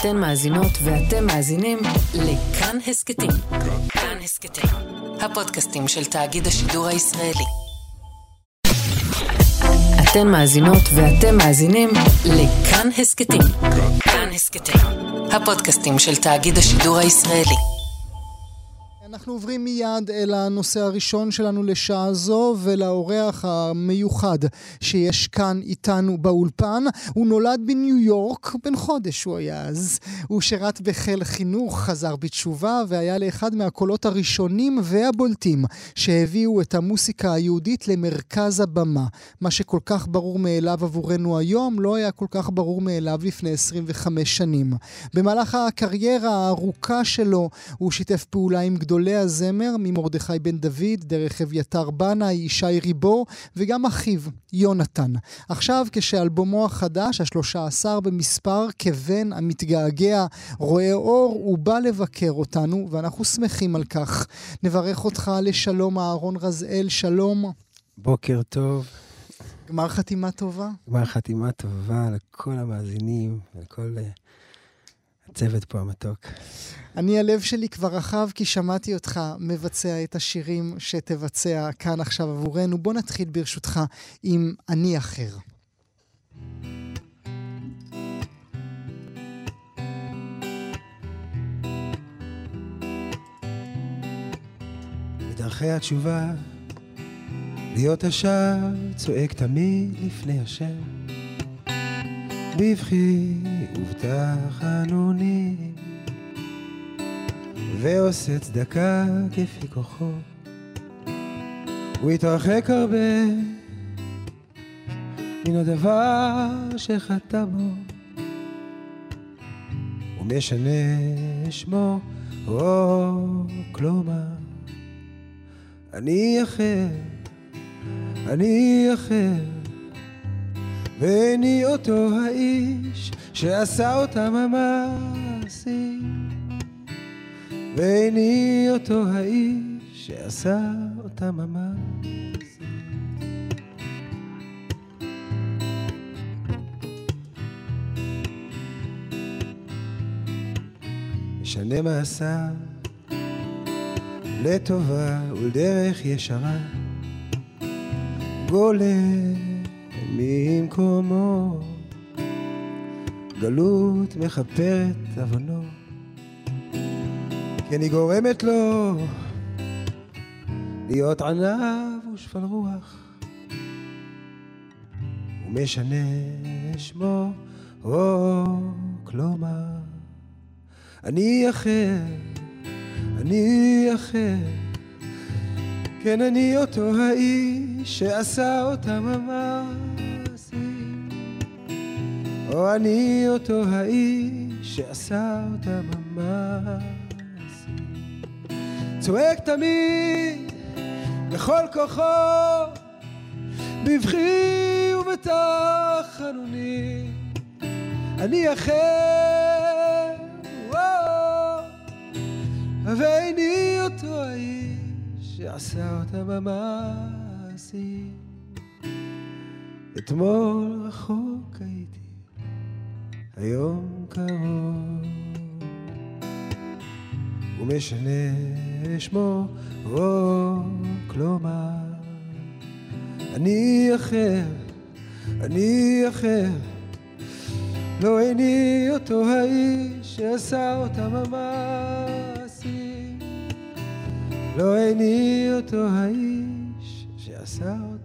אתן מאזינות ואתם מאזינים לכאן הסכתים. כאן הסכתים, הפודקאסטים של תאגיד השידור הישראלי. אתן מאזינות ואתם מאזינים לכאן הסכתים. כאן הסכתים, הפודקאסטים של תאגיד השידור הישראלי. אנחנו עוברים מיד אל הנושא הראשון שלנו לשעה זו ולאורח המיוחד שיש כאן איתנו באולפן. הוא נולד בניו יורק, בן חודש הוא היה אז. הוא שירת בחיל חינוך, חזר בתשובה והיה לאחד מהקולות הראשונים והבולטים שהביאו את המוסיקה היהודית למרכז הבמה. מה שכל כך ברור מאליו עבורנו היום לא היה כל כך ברור מאליו לפני 25 שנים. במהלך הקריירה הארוכה שלו הוא שיתף פעולה עם גדולים גדולי הזמר ממרדכי בן דוד, דרך אביתר בנאי, ישי ריבור, וגם אחיו, יונתן. עכשיו, כשאלבומו החדש, השלושה עשר במספר, כבן המתגעגע, רואה אור, הוא בא לבקר אותנו, ואנחנו שמחים על כך. נברך אותך לשלום אהרון רזאל, שלום. בוקר טוב. גמר חתימה טובה? גמר חתימה טובה לכל המאזינים, לכל uh, הצוות פה המתוק. אני, הלב שלי כבר רחב כי שמעתי אותך מבצע את השירים שתבצע כאן עכשיו עבורנו. בוא נתחיל ברשותך עם אני אחר. בדרכי התשובה, להיות השער צועק תמיד לפני השם. בבכי ובתחנונים ועושה צדקה כפי כוחו. הוא התרחק הרבה מן הדבר שחטא בו. הוא משנה שמו, או כלומר, אני אחר, אני אחר, ואיני אותו האיש שעשה אותם המעשים. ואיני אותו האיש שעשה אותם המעשים. משנה מעשה לטובה ולדרך ישרה גולה ממקומו גלות מכפרת עוונו כן היא גורמת לו להיות ענב ושפל רוח. ומשנה שמו או כלומר אני אחר, אני אחר כן אני אותו האיש שעשה אותם המעשים. או אני אותו האיש שעשה אותם המעשים. צועק תמיד בכל כוחו, בבכי ובתחנונים. אני אחר, ואיני אותו האיש שעשה אותם המעשים. אתמול רחוק הייתי, היום קרוב. ומשנה שמו, או כלומר, אני אחר, אני אחר, לא איני אותו האיש שעשה אותם המעשים, לא איני אותו האיש שעשה אותם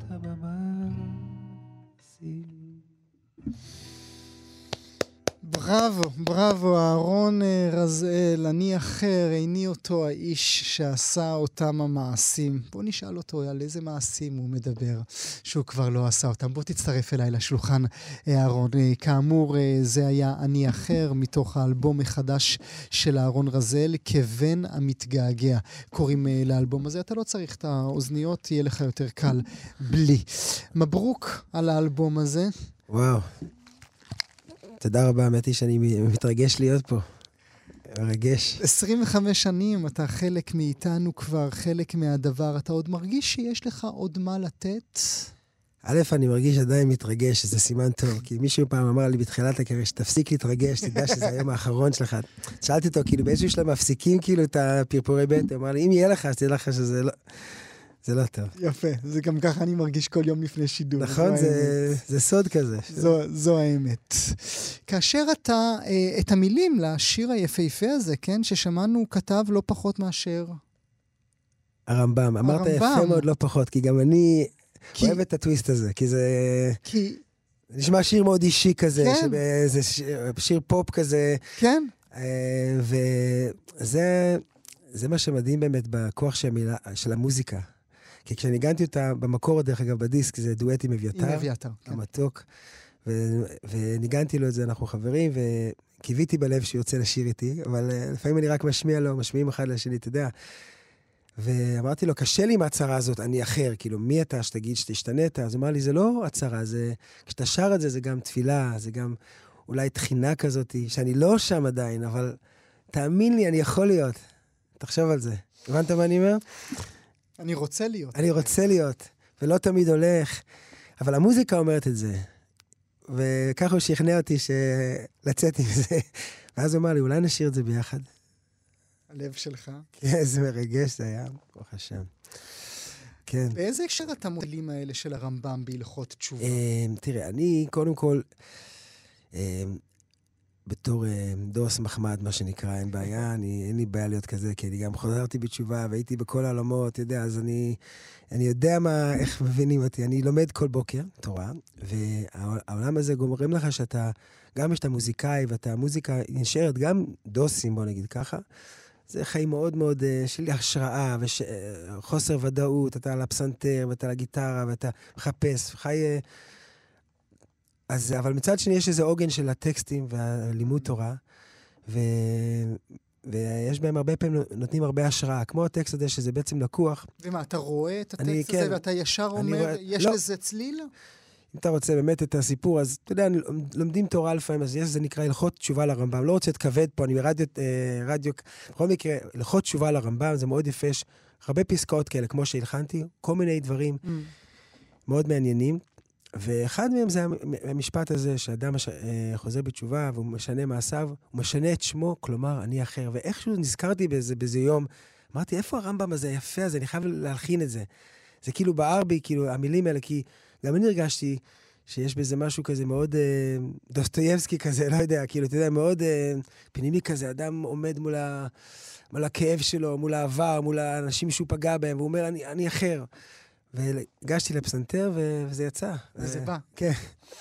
בראבו, בראבו, אהרון אה, רזאל, אני אחר, איני אותו האיש שעשה אותם המעשים. בוא נשאל אותו על איזה מעשים הוא מדבר שהוא כבר לא עשה אותם. בוא תצטרף אליי לשולחן, אה, אהרון. אה, כאמור, זה היה אני אחר, מתוך האלבום החדש של אהרון רזאל, כבן המתגעגע. קוראים לאלבום הזה, אתה לא צריך את האוזניות, יהיה לך יותר קל בלי. מברוק על האלבום הזה. וואו. תודה רבה, היא שאני מתרגש להיות פה. מרגש. 25 שנים, אתה חלק מאיתנו כבר, חלק מהדבר. אתה עוד מרגיש שיש לך עוד מה לתת? א', אני מרגיש עדיין מתרגש, שזה סימן טוב, כי מישהו פעם אמר לי בתחילת הקריירה, שתפסיק להתרגש, תדע שזה היום האחרון שלך. שאלתי אותו, כאילו, באיזשהו שלב מפסיקים כאילו את הפרפורי בטן? הוא אמר לי, אם יהיה לך, אז תדע לך שזה לא... זה לא טוב. יפה, זה גם ככה אני מרגיש כל יום לפני שידור. נכון, זה, זה סוד כזה. זו, זו האמת. כאשר אתה, אה, את המילים לשיר היפהפה הזה, כן, ששמענו, כתב לא פחות מאשר... הרמב"ם. אמרת יפה מאוד לא פחות, כי גם אני כי... אוהב את הטוויסט הזה, כי זה... כי... נשמע שיר מאוד אישי כזה, כן. זה שיר, שיר פופ כזה. כן. אה, וזה זה מה שמדהים באמת בכוח של, המילה, של המוזיקה. כי כשניגנתי אותה במקור, דרך אגב, בדיסק, זה דואט עם אביתר. עם אביתר, כן. המתוק. ו- וניגנתי לו את זה, אנחנו חברים, וקיוויתי בלב שהוא יוצא לשיר איתי, אבל uh, לפעמים אני רק משמיע לו, משמיעים אחד לשני, אתה יודע. ואמרתי לו, קשה לי עם ההצהרה הזאת, אני אחר, כאילו, מי אתה שתגיד שתשתנית? אז הוא אמר לי, זה לא הצהרה, זה... כשאתה שר את זה, זה גם תפילה, זה גם אולי תחינה כזאת, שאני לא שם עדיין, אבל תאמין לי, אני יכול להיות. תחשוב על זה. הבנת מה אני אומר? אני רוצה להיות. אני רוצה להיות, ולא תמיד הולך. אבל המוזיקה אומרת את זה. וככה הוא שכנע אותי לצאת עם זה. ואז הוא אמר לי, אולי נשאיר את זה ביחד. הלב שלך. כן, איזה מרגש זה היה, ברוך השם. כן. באיזה הקשר אתה מובילים האלה של הרמב"ם בהלכות תשובה? אמ, תראה, אני קודם כל, אמ, בתור אה, דוס מחמד, מה שנקרא, אין בעיה, אני, אין לי בעיה להיות כזה, כי אני גם חזרתי בתשובה והייתי בכל העולמות, אתה יודע, אז אני, אני יודע מה, איך מבינים אותי. אני לומד כל בוקר תורה, והעולם הזה גומרים לך שאתה, גם כשאתה מוזיקאי ואתה, מוזיקה נשארת גם דוסים, בוא נגיד ככה. זה חיים מאוד מאוד uh, של השראה וחוסר וש... ודאות, אתה על הפסנתר ואתה על הגיטרה ואתה מחפש, חי... אז, אבל מצד שני יש איזה עוגן של הטקסטים והלימוד תורה, ו... ויש בהם הרבה פעמים, נותנים הרבה השראה, כמו הטקסט הזה, שזה בעצם לקוח. ומה, אתה רואה את הטקסט אני, הזה כן, ואתה ישר אומר, רואה, יש לא. לזה צליל? אם אתה רוצה באמת את הסיפור, אז אתה יודע, לומדים תורה לפעמים, אז יש, זה נקרא הלכות תשובה לרמב"ם. לא רוצה להיות כבד פה, אני ברדיו, אה, רדיו, בכל מקרה, הלכות תשובה לרמב"ם, זה מאוד יפה, יש הרבה פסקאות כאלה, כמו שהלחנתי, כל מיני דברים mm. מאוד מעניינים. ואחד מהם זה המשפט הזה, שאדם אה, חוזר בתשובה והוא משנה מעשיו, הוא משנה את שמו, כלומר, אני אחר. ואיכשהו נזכרתי באיזה, באיזה יום, אמרתי, איפה הרמב"ם הזה היפה הזה? אני חייב להלחין את זה. זה כאילו בער בי, כאילו, המילים האלה, כי גם אני הרגשתי שיש בזה משהו כזה מאוד אה, דוסטויבסקי כזה, לא יודע, כאילו, אתה יודע, מאוד אה, פנימי כזה, אדם עומד מול, ה, מול הכאב שלו, מול העבר, מול האנשים שהוא פגע בהם, והוא אומר, אני, אני אחר. והגשתי לפסנתר וזה יצא. וזה בא. כן.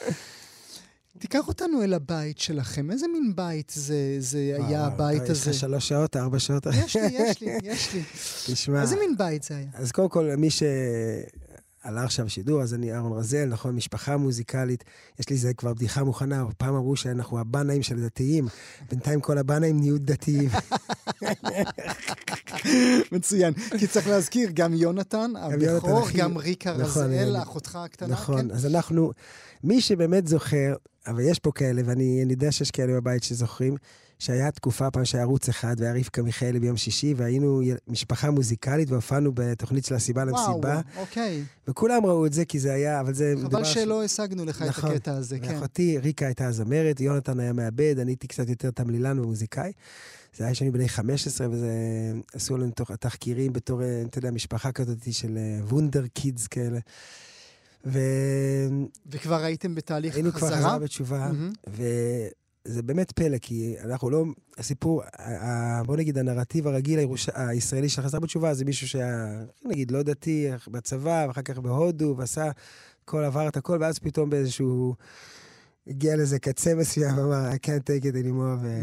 תיקח אותנו אל הבית שלכם. איזה מין בית זה, זה היה הבית הזה? יש לך שלוש שעות, ארבע שעות? יש לי, יש לי, יש לי. תשמע. איזה מין בית זה היה? אז קודם כל, מי ש... עלה עכשיו שידור, אז אני אהרון רזל, נכון, משפחה מוזיקלית. יש לי איזה כבר בדיחה מוכנה, פעם אמרו שאנחנו הבנאים של הדתיים, בינתיים כל הבנאים נהיו דתיים. מצוין. כי צריך להזכיר, גם יונתן, הבכור, גם ריקה נכון, רזאל, אחותך הקטנה. נכון, כן? אז אנחנו, מי שבאמת זוכר, אבל יש פה כאלה, ואני יודע שיש כאלה בבית שזוכרים, שהיה תקופה פעם שהיה ערוץ אחד, והיה רבקה מיכאלי ביום שישי, והיינו משפחה מוזיקלית, והופענו בתוכנית של הסיבה למסיבה. וואו, אוקיי. וכולם ראו את זה, כי זה היה, אבל זה... חבל שלא השגנו לך נכון, את הקטע הזה, כן. ואחותי ריקה הייתה הזמרת, יונתן היה מעבד, אני הייתי קצת יותר תמלילן ומוזיקאי. זה היה כשאני בני 15, וזה... עשו לנו תחקירים בתור, אתה יודע, משפחה כזאת של וונדר אה, קידס כאלה. ו... וכבר הייתם בתהליך חזרה? היינו כבר חזרה בתשובה, mm-hmm. וזה באמת פלא, כי אנחנו לא... הסיפור, בוא נגיד, הנרטיב הרגיל הירוש... הישראלי שחזר בתשובה, זה מישהו שהיה, נגיד, לא דתי, בצבא, ואחר כך בהודו, ועשה כל, עבר את הכל, ואז פתאום באיזשהו... הגיע לאיזה קצה מסוים, אמר, I can't take it anymore. ו...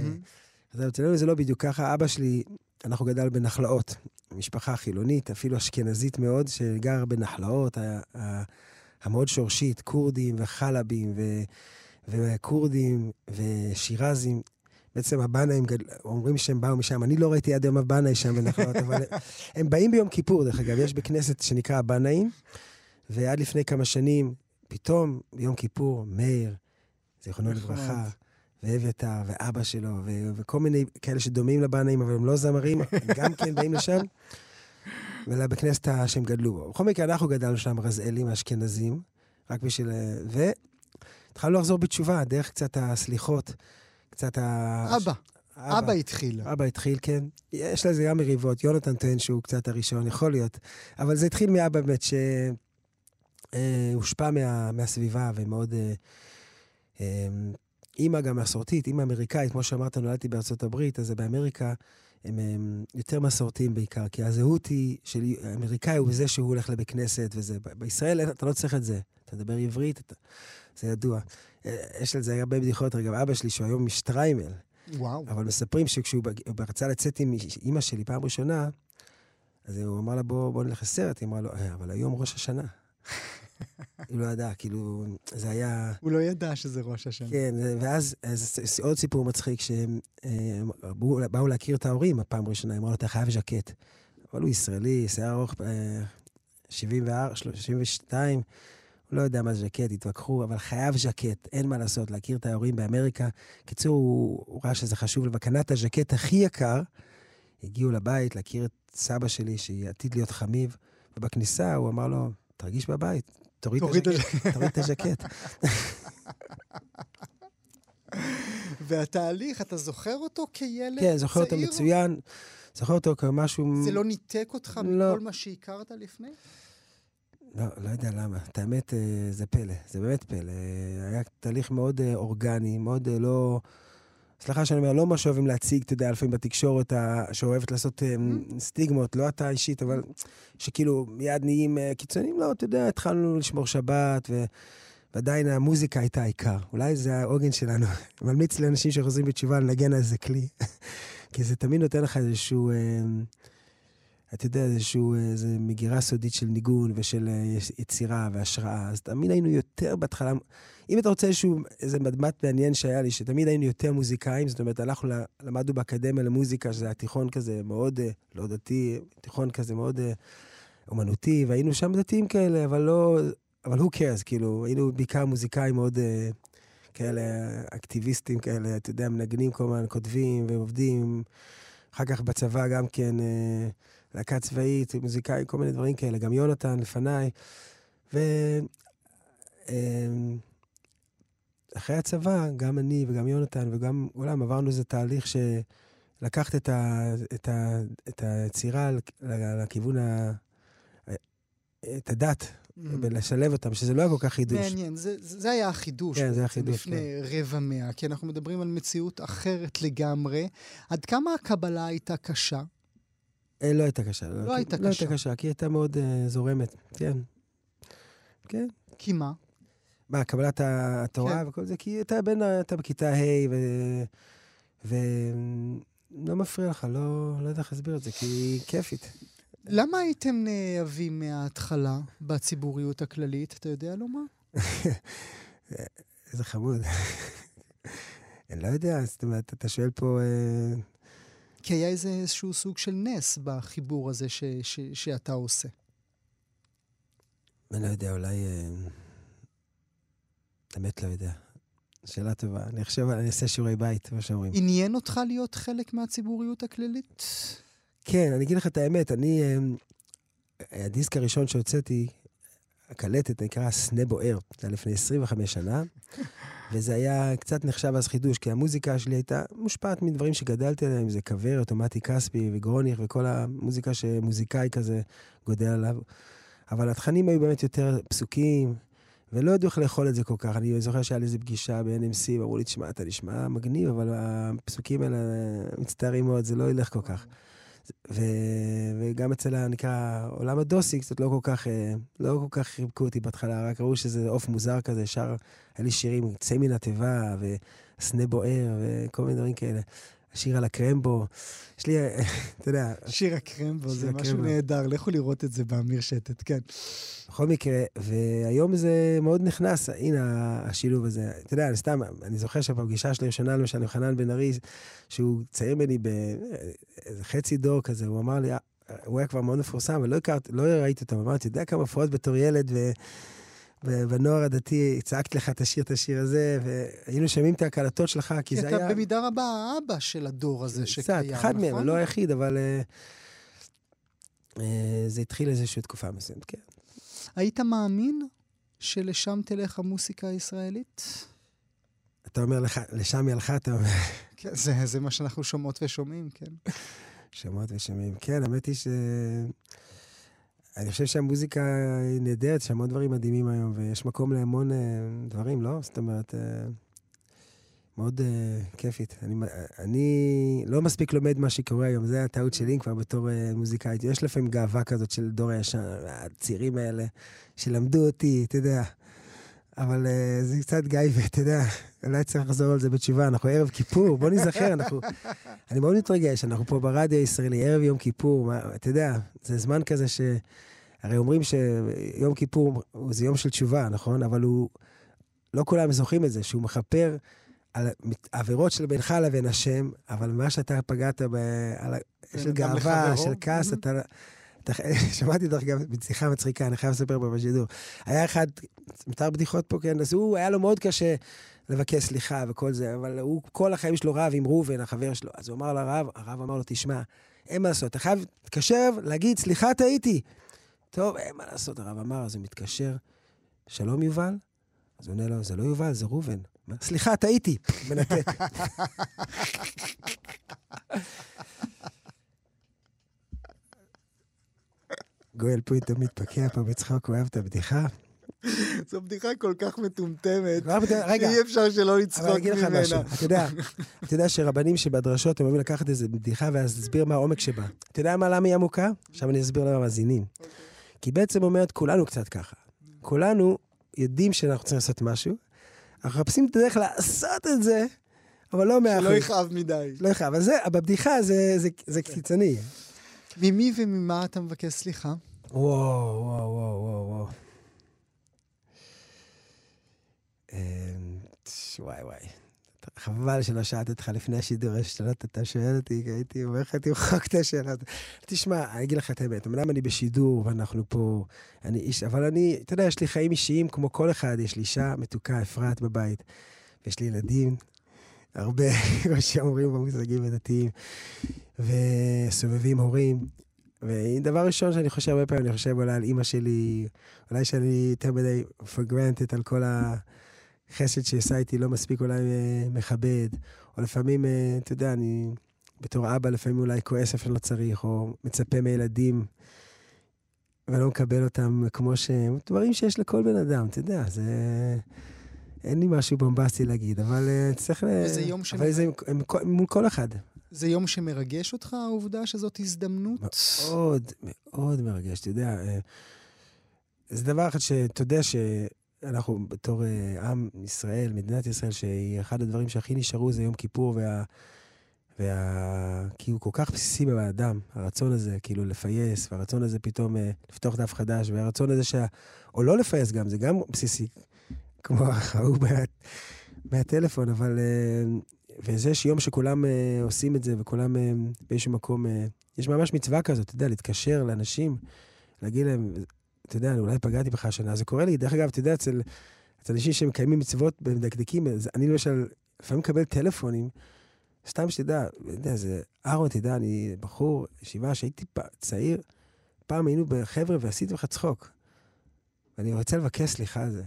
אז אצלנו זה לא בדיוק ככה. אבא שלי, אנחנו גדל בנחלאות, משפחה חילונית, אפילו אשכנזית מאוד, שגר בנחלאות. המאוד שורשית, כורדים וחלבים ו... וכורדים ושירזים. בעצם הבנאים אומרים שהם באו משם, אני לא ראיתי עד היום הבנאי שם בנחלות, אבל הם באים ביום כיפור, דרך אגב, יש בכנסת שנקרא הבנאים, ועד לפני כמה שנים, פתאום, ביום כיפור, מאיר, זיכרונו לברכה, ואביתר, ואבא שלו, ו- וכל מיני כאלה שדומים לבנאים, אבל הם לא זמרים, גם כן באים לשם. ולבית כנסת שהם גדלו בו. בכל מקרה, אנחנו גדלנו שם רזאלים אשכנזים, רק בשביל... והתחלנו לחזור בתשובה, דרך קצת הסליחות, קצת ה... אבא. אבא, אבא התחיל. אבא התחיל, כן. יש לזה גם מריבות. יונתן טוען שהוא קצת הראשון, יכול להיות. אבל זה התחיל מאבא באמת, שהושפע אה, מה, מהסביבה ומאוד... אה, אה, אימא גם מסורתית, אימא אמריקאית, כמו שאמרת, נולדתי בארצות הברית, אז זה באמריקה. הם, הם יותר מסורתיים בעיקר, כי הזהות היא של אמריקאי הוא בזה שהוא הולך לבית כנסת וזה. בישראל אתה לא צריך את זה. אתה מדבר עברית, אתה, זה ידוע. יש על זה הרבה בדיחות, גם אבא שלי, שהוא היום משטריימל, וואו. אבל מספרים שכשהוא רצה לצאת עם אימא שלי פעם ראשונה, אז הוא אמר לה, בוא, בוא נלך לסרט. היא אמרה לו, אה, אבל היום ראש השנה. הוא לא ידע, כאילו, זה היה... הוא לא ידע שזה ראש השנה. כן, ואז אז, עוד סיפור מצחיק, שהם אה, באו להכיר את ההורים הפעם הראשונה, אמרו לו, אתה חייב ז'קט. אבל הוא ישראלי, שיער ארוך 74, אה, 32, הוא לא יודע מה זה ז'קט, התווכחו, אבל חייב ז'קט, אין מה לעשות, להכיר את ההורים באמריקה. קיצור, הוא, הוא ראה שזה חשוב, וקנה את הז'קט הכי יקר. הגיעו לבית להכיר את סבא שלי, שעתיד להיות חמיב, ובכניסה הוא אמר לו, תרגיש בבית, תוריד את הז'קט. והתהליך, אתה זוכר אותו כילד צעיר? כן, זוכר אותו מצוין. זוכר אותו כמשהו... זה לא ניתק אותך לא. מכל מה שהכרת לפני? לא, לא יודע למה. את האמת, אה, זה פלא, זה באמת פלא. היה תהליך מאוד אה, אורגני, מאוד אה, לא... סליחה שאני אומר, לא מה שאוהבים להציג, אתה יודע, לפעמים בתקשורת, שאוהבת לעשות mm-hmm. סטיגמות, לא אתה אישית, אבל שכאילו מיד נהיים קיצוניים, לא, אתה יודע, התחלנו לשמור שבת, ו... ועדיין המוזיקה הייתה העיקר. אולי זה העוגן שלנו. ממליץ לאנשים שחוזרים בתשובה לנגן על איזה כלי, כי זה תמיד נותן לך איזשהו... אתה יודע, איזשהו, איזו מגירה סודית של ניגון ושל אה, יצירה והשראה. אז תמיד היינו יותר בהתחלה, אם אתה רוצה איזשהו, איזה מדמת מעניין שהיה לי, שתמיד היינו יותר מוזיקאים, זאת אומרת, הלכנו, למדנו באקדמיה למוזיקה, שזה היה תיכון כזה מאוד, אה, לא דתי, תיכון כזה מאוד אה, אומנותי, והיינו שם דתיים כאלה, אבל לא, אבל who cares, כאילו, היינו בעיקר מוזיקאים מאוד כאלה, אקטיביסטים כאלה, אתה יודע, מנגנים כל הזמן, כותבים ועובדים. אחר כך בצבא גם כן... להקה צבאית, מוזיקאי, כל מיני דברים כאלה, גם יונתן לפניי. ואחרי אמ, הצבא, גם אני וגם יונתן וגם עולם עברנו איזה תהליך שלקחת את, ה, את, ה, את היצירה לכיוון ה... את הדת, mm. ולשלב אותם, שזה לא היה כל כך חידוש. מעניין, זה, זה היה החידוש. כן, זה היה החידוש, לפני כן. רבע מאה, כי אנחנו מדברים על מציאות אחרת לגמרי. עד כמה הקבלה הייתה קשה? אה, לא הייתה קשה. לא, לא הייתה קשה. לא הייתה קשה, כי היא הייתה מאוד uh, זורמת, כן. כן. כי מה? מה, קבלת התורה כן. וכל זה? כי אתה בין, אתה בכיתה ה' ו... ו... לא מפריע לך, לא, לא יודע איך להסביר את זה, כי היא כיפית. למה הייתם נאהבים מההתחלה בציבוריות הכללית? אתה יודע לומר? איזה חמוד. אני לא יודע, זאת אומרת, אתה שואל פה... אה, כי היה איזה איזשהו סוג של נס בחיבור הזה ש, ש, שאתה עושה. אני לא יודע, אולי... באמת לא יודע. שאלה טובה. אני חושב, אני אעשה שיעורי בית, מה שאומרים. עניין אותך להיות חלק מהציבוריות הכללית? כן, אני אגיד לך את האמת, אני... הדיסק הראשון שהוצאתי, הקלטת, נקרא סנה בוער. זה היה לפני 25 שנה. וזה היה קצת נחשב אז חידוש, כי המוזיקה שלי הייתה מושפעת מדברים שגדלתי עליהם, זה כוורת, מתי כספי וגרוניך וכל המוזיקה שמוזיקאי כזה גודל עליו. אבל התכנים היו באמת יותר פסוקים, ולא ידעו איך לאכול את זה כל כך. אני זוכר שהיה לי איזה פגישה ב-NMC, ואמרו לי, תשמע, אתה נשמע מגניב, אבל הפסוקים האלה מצטערים מאוד, זה לא ילך כל כך. ו... וגם אצל הנקרא עולם הדוסי, קצת לא כל כך, אה, לא כל כך חיבקו אותי בהתחלה, רק ראו שזה עוף מוזר כזה, שר, היה לי שירים, צא מן התיבה, וסנה בוער, וכל מיני דברים כאלה. השיר על הקרמבו. יש לי, אתה יודע... שיר הקרמבו, זה משהו נהדר, לכו לראות את זה באמיר שטט, כן. בכל מקרה, והיום זה מאוד נכנס, הנה השילוב הזה. אתה יודע, אני סתם, אני זוכר שבפגישה שלי ראשונה, למשל, עם חנן בן ארי, שהוא צעיר ממני בחצי דור כזה, הוא אמר לי, הוא היה כבר מאוד מפורסם, ולא הכרתי, לא ראיתי אותו, אמרתי, אתה יודע כמה הופעות בתור ילד, ו... בנוער הדתי צעקתי לך תשאיר את השיר הזה, והיינו שומעים את ההקלטות שלך, כי זה היה... כי אתה במידה רבה האבא של הדור הזה שקיים, נכון? קצת, אחד מהם, לא היחיד, אבל uh, uh, זה התחיל איזושהי תקופה מסוימת, כן. היית מאמין שלשם תלך המוסיקה הישראלית? אתה אומר לך, לשם היא הלכה, אתה אומר... כן, זה, זה מה שאנחנו שומעות ושומעים, כן. שומעות ושומעים. כן, האמת היא ש... אני חושב שהמוזיקה היא נהדרת, יש המון דברים מדהימים היום, ויש מקום להמון uh, דברים, לא? זאת אומרת, uh, מאוד uh, כיפית. אני, אני לא מספיק לומד מה שקורה היום, זה הטעות שלי כבר בתור uh, מוזיקאית. יש לפעמים גאווה כזאת של דור הישן, הצעירים האלה, שלמדו אותי, אתה יודע. אבל uh, זה קצת גיא, ואתה יודע, אולי צריך לחזור על זה בתשובה, אנחנו ערב כיפור, בוא נזכר, אנחנו... אני מאוד מתרגש, אנחנו פה ברדיו הישראלי, ערב יום כיפור, מה, אתה יודע, זה זמן כזה ש... הרי אומרים שיום כיפור זה יום של תשובה, נכון? אבל הוא... לא כולם זוכרים את זה, שהוא מכפר על עבירות של בינך לבין השם, אבל מה שאתה פגעת ב... על... של גאווה, של כעס, אתה... שמעתי דרך אגב בשיחה מצחיקה, אני חייב לספר פה בשידור. היה אחד, מותר בדיחות פה, כן, אז הוא, היה לו מאוד קשה לבקש סליחה וכל זה, אבל הוא כל החיים שלו רב עם ראובן, החבר שלו. אז הוא אמר לרב, הרב אמר לו, תשמע, אין מה לעשות, אתה חייב להתקשר, להגיד, סליחה, טעיתי. טוב, אין מה לעשות, הרב אמר, אז הוא מתקשר, שלום יובל? אז הוא עונה לו, זה לא יובל, זה ראובן. סליחה, טעיתי, מנתק. גואל פוינטר מתפקע פה בצחוק, הוא אוהב את הבדיחה. זו בדיחה כל כך מטומטמת, שאי אפשר שלא לצחוק ממנה. אבל אני אגיד לך משהו, אתה יודע, אתה יודע שרבנים שבדרשות הם אוהבים לקחת איזה בדיחה ואז להסביר מה העומק שבה. אתה יודע מה, למה היא עמוקה? עכשיו אני אסביר למה מאזינים. כי בעצם אומרת, כולנו קצת ככה. כולנו יודעים שאנחנו צריכים לעשות משהו, אנחנו מחפשים את הדרך לעשות את זה, אבל לא מאה שלא יכאב מדי. לא יכאב, אבל זה, בבדיחה זה קיצוני. ממי וממה אתה מבקש סליחה? וואו, וואו, וואו, וואו. אמ, וואי וואי. חבל שלא שאלתי אותך לפני השידור, השאלות אתה שואל אותי, כי הייתי אומר לך תמחוק את השאלות. תשמע, אני אגיד לך את האמת, אמנם אני בשידור ואנחנו פה, אני איש, אבל אני, אתה יודע, יש לי חיים אישיים כמו כל אחד, יש לי אישה מתוקה, אפרת בבית, ויש לי ילדים, הרבה, כמו שאומרים במושגים הדתיים, וסובבים הורים. ודבר ראשון שאני חושב הרבה פעמים, אני חושב אולי על אימא שלי, אולי שאני יותר מדי for granted על כל החסד שעשה איתי, לא מספיק אולי אה, מכבד, או לפעמים, אה, אתה יודע, אני בתור אבא לפעמים אולי כועס איפה שלא צריך, או מצפה מילדים ולא מקבל אותם כמו שהם, דברים שיש לכל בן אדם, אתה יודע, זה... אין לי משהו בומבסטי להגיד, אבל uh, צריך... וזה יום ש... אבל זה מול כל אחד. זה יום שמרגש אותך, העובדה שזאת הזדמנות? מאוד, מאוד מרגש. אתה יודע, uh, זה דבר אחד שאתה יודע שאנחנו בתור uh, עם ישראל, מדינת ישראל, שהיא אחד הדברים שהכי נשארו זה יום כיפור, וה... וה... כי הוא כל כך בסיסי באדם, הרצון הזה, כאילו לפייס, והרצון הזה פתאום uh, לפתוח דף חדש, והרצון הזה שה... או לא לפייס גם, זה גם בסיסי. כמו ההוא מהטלפון, אבל... אה, וזה שיום שכולם uh, עושים את זה, וכולם uh, באיזשהו מקום... Uh, יש ממש מצווה כזאת, אתה יודע, להתקשר לאנשים, להגיד להם, אתה יודע, אולי פגעתי בך השנה. זה קורה לי, דרך אגב, אתה יודע, אצל, אצל אנשים שמקיימים מצוות ומדקדקים, אני למשל, לפעמים מקבל טלפונים, סתם שתדע, אתה יודע, זה אהרון, תדע, אני בחור, ישיבה שהייתי צעיר, פעם היינו בחבר'ה ועשיתי לך צחוק. ואני רוצה לבקש סליחה על זה.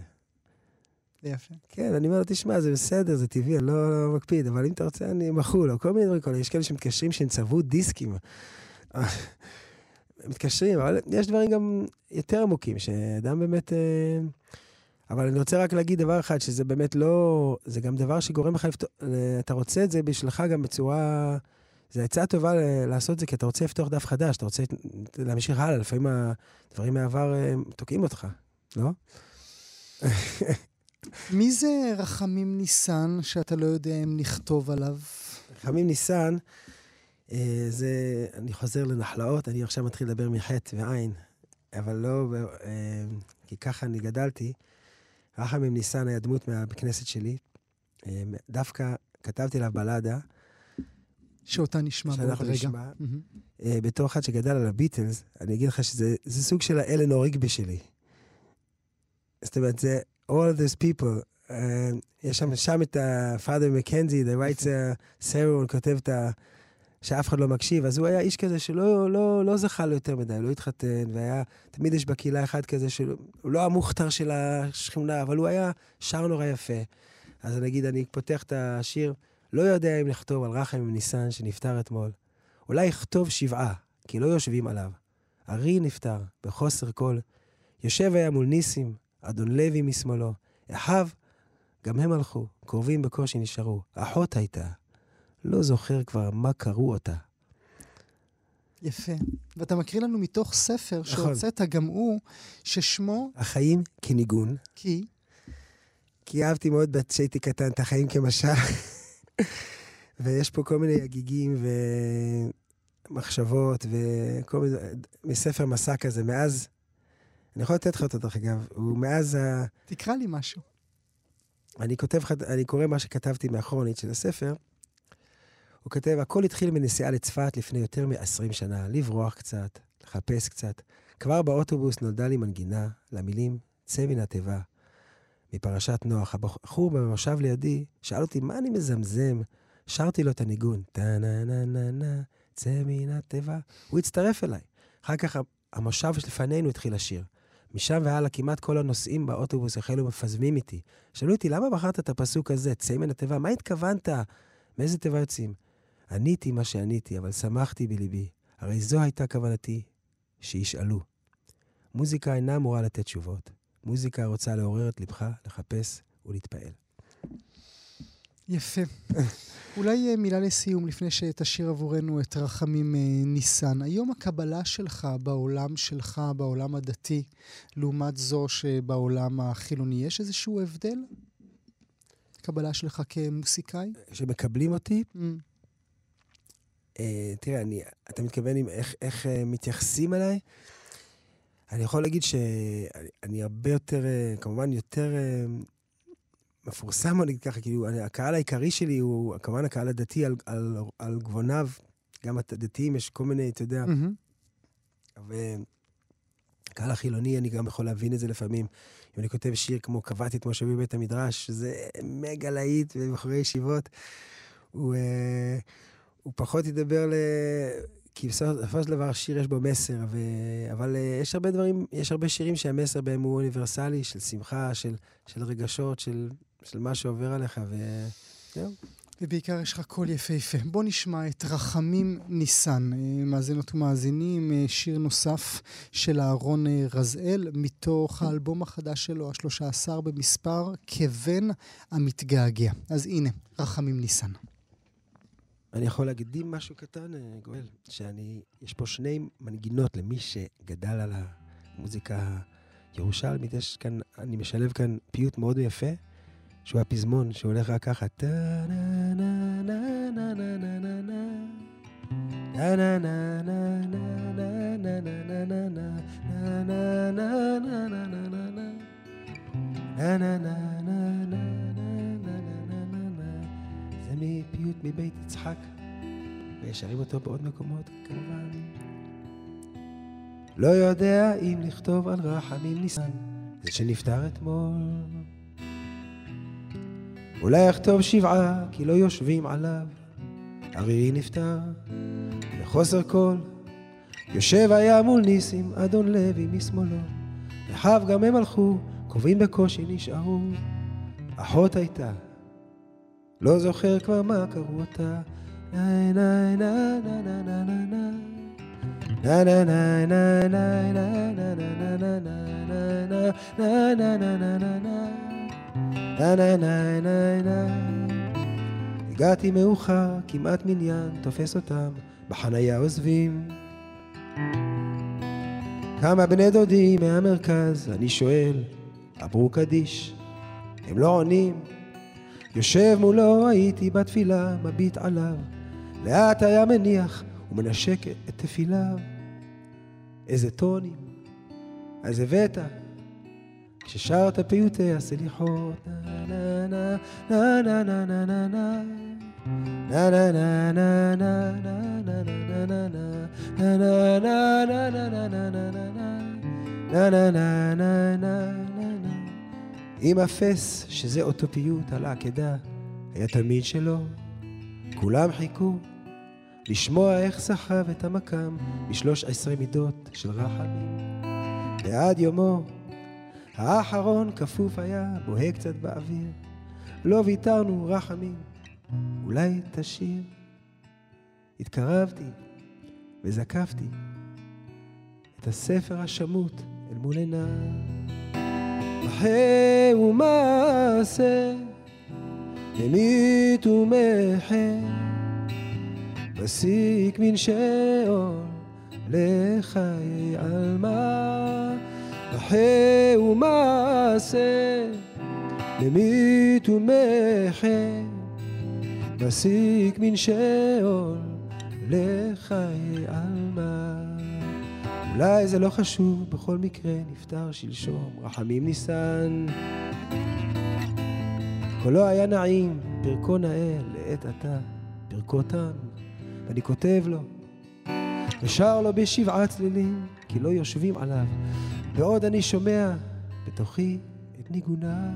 יפה. כן, אני אומר לו, תשמע, זה בסדר, זה טבעי, אני לא, לא מקפיד, אבל אם אתה רוצה, אני מחול, או כל מיני דברים כאלה. יש כאלה שמתקשרים שהם צבעו דיסקים. מתקשרים, אבל יש דברים גם יותר עמוקים, שאדם באמת... אה, אבל אני רוצה רק להגיד דבר אחד, שזה באמת לא... זה גם דבר שגורם לך לפתוח... אתה רוצה את זה בשבילך גם בצורה... זו עצה טובה לעשות את זה, כי אתה רוצה לפתוח דף חדש, אתה רוצה להמשיך הלאה, לפעמים הדברים מהעבר אה, תוקעים אותך, לא? מי זה רחמים ניסן, שאתה לא יודע אם לכתוב עליו? רחמים ניסן, אה, זה, אני חוזר לנחלאות, אני עכשיו מתחיל לדבר מחטא ועין, אבל לא, אה, כי ככה אני גדלתי. רחמים ניסן היה דמות מהבית כנסת שלי. אה, דווקא כתבתי עליו בלדה. שאותה נשמע בעוד רגע. נשמע. Mm-hmm. בתור אחד שגדל על הביטלס, אני אגיד לך שזה סוג של האלנור ריגבי שלי. זאת אומרת, זה all of these people. Uh, יש שם, שם את ה-father מקנזי, the writes, uh, סרון כותב את ה... שאף אחד לא מקשיב, אז הוא היה איש כזה שלא לא, לא זכה לו יותר מדי, לא התחתן, והיה, תמיד יש בקהילה אחד כזה שהוא לא המוכתר של השכונה, אבל הוא היה שר נורא יפה. אז נגיד, אני פותח את השיר, לא יודע אם לכתוב על רחם ניסן שנפטר אתמול. אולי יכתוב שבעה, כי לא יושבים עליו. ארי נפטר, בחוסר קול. יושב היה מול ניסים, אדון לוי משמאלו. אחיו, גם הם הלכו, קרובים בקושי נשארו. אחות הייתה, לא זוכר כבר מה קראו אותה. יפה. ואתה מקריא לנו מתוך ספר נכון. שהוצאת גם הוא, ששמו החיים כניגון. כי... כי אהבתי מאוד כשהייתי קטן את החיים כמשל. ויש פה כל מיני הגיגים ומחשבות וכל מיני... מספר מסע כזה, מאז... אני יכול לתת לך אותו, דרך אגב. הוא מאז ה... תקרא לי משהו. אני כותב לך, אני קורא מה שכתבתי מאחורנית של הספר. הוא כותב, הכל התחיל מנסיעה לצפת לפני יותר מ-20 שנה, לברוח קצת, לחפש קצת. כבר באוטובוס נולדה לי מנגינה למילים צא מן התיבה. מפרשת נוח, הבחור במושב לידי שאל אותי מה אני מזמזם. שרתי לו את הניגון, טה נה נה נה נה, צא מן התיבה. הוא הצטרף אליי. אחר כך המושב שלפנינו התחיל לשיר. משם והלאה כמעט כל הנוסעים באוטובוס החלו מפזמים איתי. שאלו אותי, למה בחרת את הפסוק הזה, צא מן התיבה? מה התכוונת? מאיזה תיבה יוצאים? עניתי מה שעניתי, אבל שמחתי בליבי. הרי זו הייתה כוונתי, שישאלו. מוזיקה אינה אמורה לתת תשובות. מוזיקה רוצה לעורר את לבך, לחפש ולהתפעל. יפה. אולי אה, מילה לסיום, לפני שתשאיר עבורנו את רחמים אה, ניסן. היום הקבלה שלך בעולם שלך, בעולם הדתי, לעומת זו שבעולם החילוני, יש איזשהו הבדל? קבלה שלך כמוסיקאי? שמקבלים אותי, Mm. אה, תראה, אני, אתה מתכוון עם איך, איך אה, מתייחסים אליי? אני יכול להגיד שאני אני הרבה יותר, אה, כמובן יותר אה, מפורסם, בוא נגיד ככה, כאילו, אני, הקהל העיקרי שלי הוא כמובן הקהל הדתי על, על, על גבוניו. גם הדתיים, יש כל מיני, אתה יודע, מהמם. והקהל החילוני, אני גם יכול להבין את זה לפעמים. אם אני כותב שיר כמו קבעתי את משה בבית המדרש, שזה מגה להיט בבחורי ישיבות, הוא, אה, הוא פחות ידבר ל... כי בסופו של דבר השיר יש בו מסר, ו... אבל אה, יש הרבה דברים, יש הרבה שירים שהמסר בהם הוא אוניברסלי, של שמחה, של, של רגשות, של, של מה שעובר עליך, וזהו. ובעיקר יש לך קול יפהפה. בוא נשמע את רחמים ניסן, אה, מאזינות ומאזינים, אה, שיר נוסף של אהרון אה, רזאל, מתוך האלבום החדש שלו, השלושה עשר במספר, כבן המתגעגע. אז הנה, רחמים ניסן. אני יכול להקדים משהו קטן, גואל, שאני, יש פה שני מנגינות למי שגדל על המוזיקה הירושלמית. יש כאן, אני משלב כאן פיוט מאוד יפה, שהוא הפזמון, שהולך רק ככה. טה נה נה נה נה נה נה נה נה. נה נה נה נה נה נה נה נה נה נה נה נה נה נה נה נה נה נה. נה נה. זה מפיוט מבית יצחק, ושרים אותו בעוד מקומות, כמובן. לא יודע אם לכתוב על רחמים ניסן, זה שנפטר אתמול. אולי אכתוב שבעה, כי לא יושבים עליו. ארי נפטר, בחוסר קול. יושב היה מול ניסים, אדון לוי משמאלו. אחיו גם הם הלכו, קרובים בקושי נשארו. אחות הייתה, לא זוכר כבר מה קראו אותה. נה נה נה נה נה נה נה נה. נה נה נה נה נה נה נה נה נה נה נה נה נה נה הגעתי מאוחר, כמעט מניין, תופס אותם, בחנייה עוזבים. כמה בני דודים מהמרכז, אני שואל, עברו קדיש, הם לא עונים. יושב מולו, הייתי בתפילה, מביט עליו. לאט היה מניח ומנשק את תפיליו. איזה טונים, אז הבאת, כששרת פיוטי הסליחות. נה נה נה נה נה נה נה נה נה נה נה עם אפס, שזה אותו פיוט על העקדה, היה תלמיד שלו, כולם חיכו, לשמוע איך סחב את המקם בשלוש עשרה מידות של רחמים. ועד יומו האחרון כפוף היה, בוהה קצת באוויר. לא ויתרנו רחמים, אולי תשיר. התקרבתי וזקפתי את הספר השמוט אל מול עיניי. מחה ומעשה, ממית ומחה, מסיק מן שאול לחיי עלמא. מחה ומעשה, ממית ומחה, מסיק מן שאול לחיי עלמא. אולי זה לא חשוב, בכל מקרה נפטר שלשום, רחמים ניסן. קולו היה נעים, פרקו נאה לעת עתה, פרקו תם, ואני כותב לו, ושר לו בשבעה צלילים, כי לא יושבים עליו, בעוד אני שומע בתוכי את ניגונה.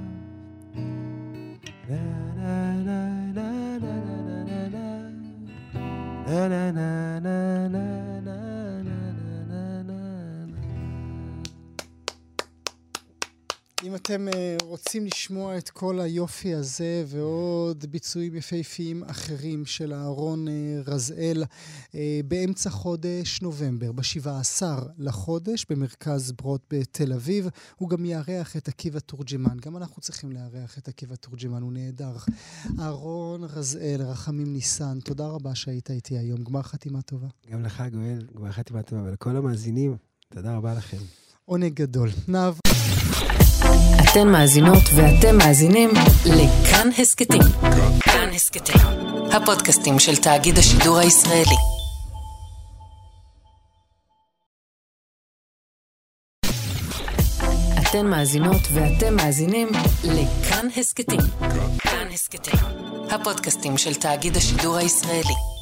נה נה נה נה נה נה נה נה אם אתם uh, רוצים לשמוע את כל היופי הזה ועוד ביצועים יפהפיים אחרים של אהרון uh, רזאל uh, באמצע חודש נובמבר, ב-17 לחודש, במרכז ברוט בתל אביב, הוא גם יארח את עקיבא תורג'מן. גם אנחנו צריכים לארח את עקיבא תורג'מן, הוא נהדר. אהרון רזאל, רחמים ניסן, תודה רבה שהיית איתי היום. גמר חתימה טובה. גם לך, גואל, גמר חתימה טובה, ולכל המאזינים, תודה רבה לכם. עונג גדול. נעב... אתן מאזינות ואתם מאזינים לכאן הסכתים. כאן הסכתים, הפודקאסטים של תאגיד השידור הישראלי. אתן מאזינות ואתם מאזינים לכאן הסכתים. כאן הסכתים, הפודקאסטים של תאגיד השידור הישראלי.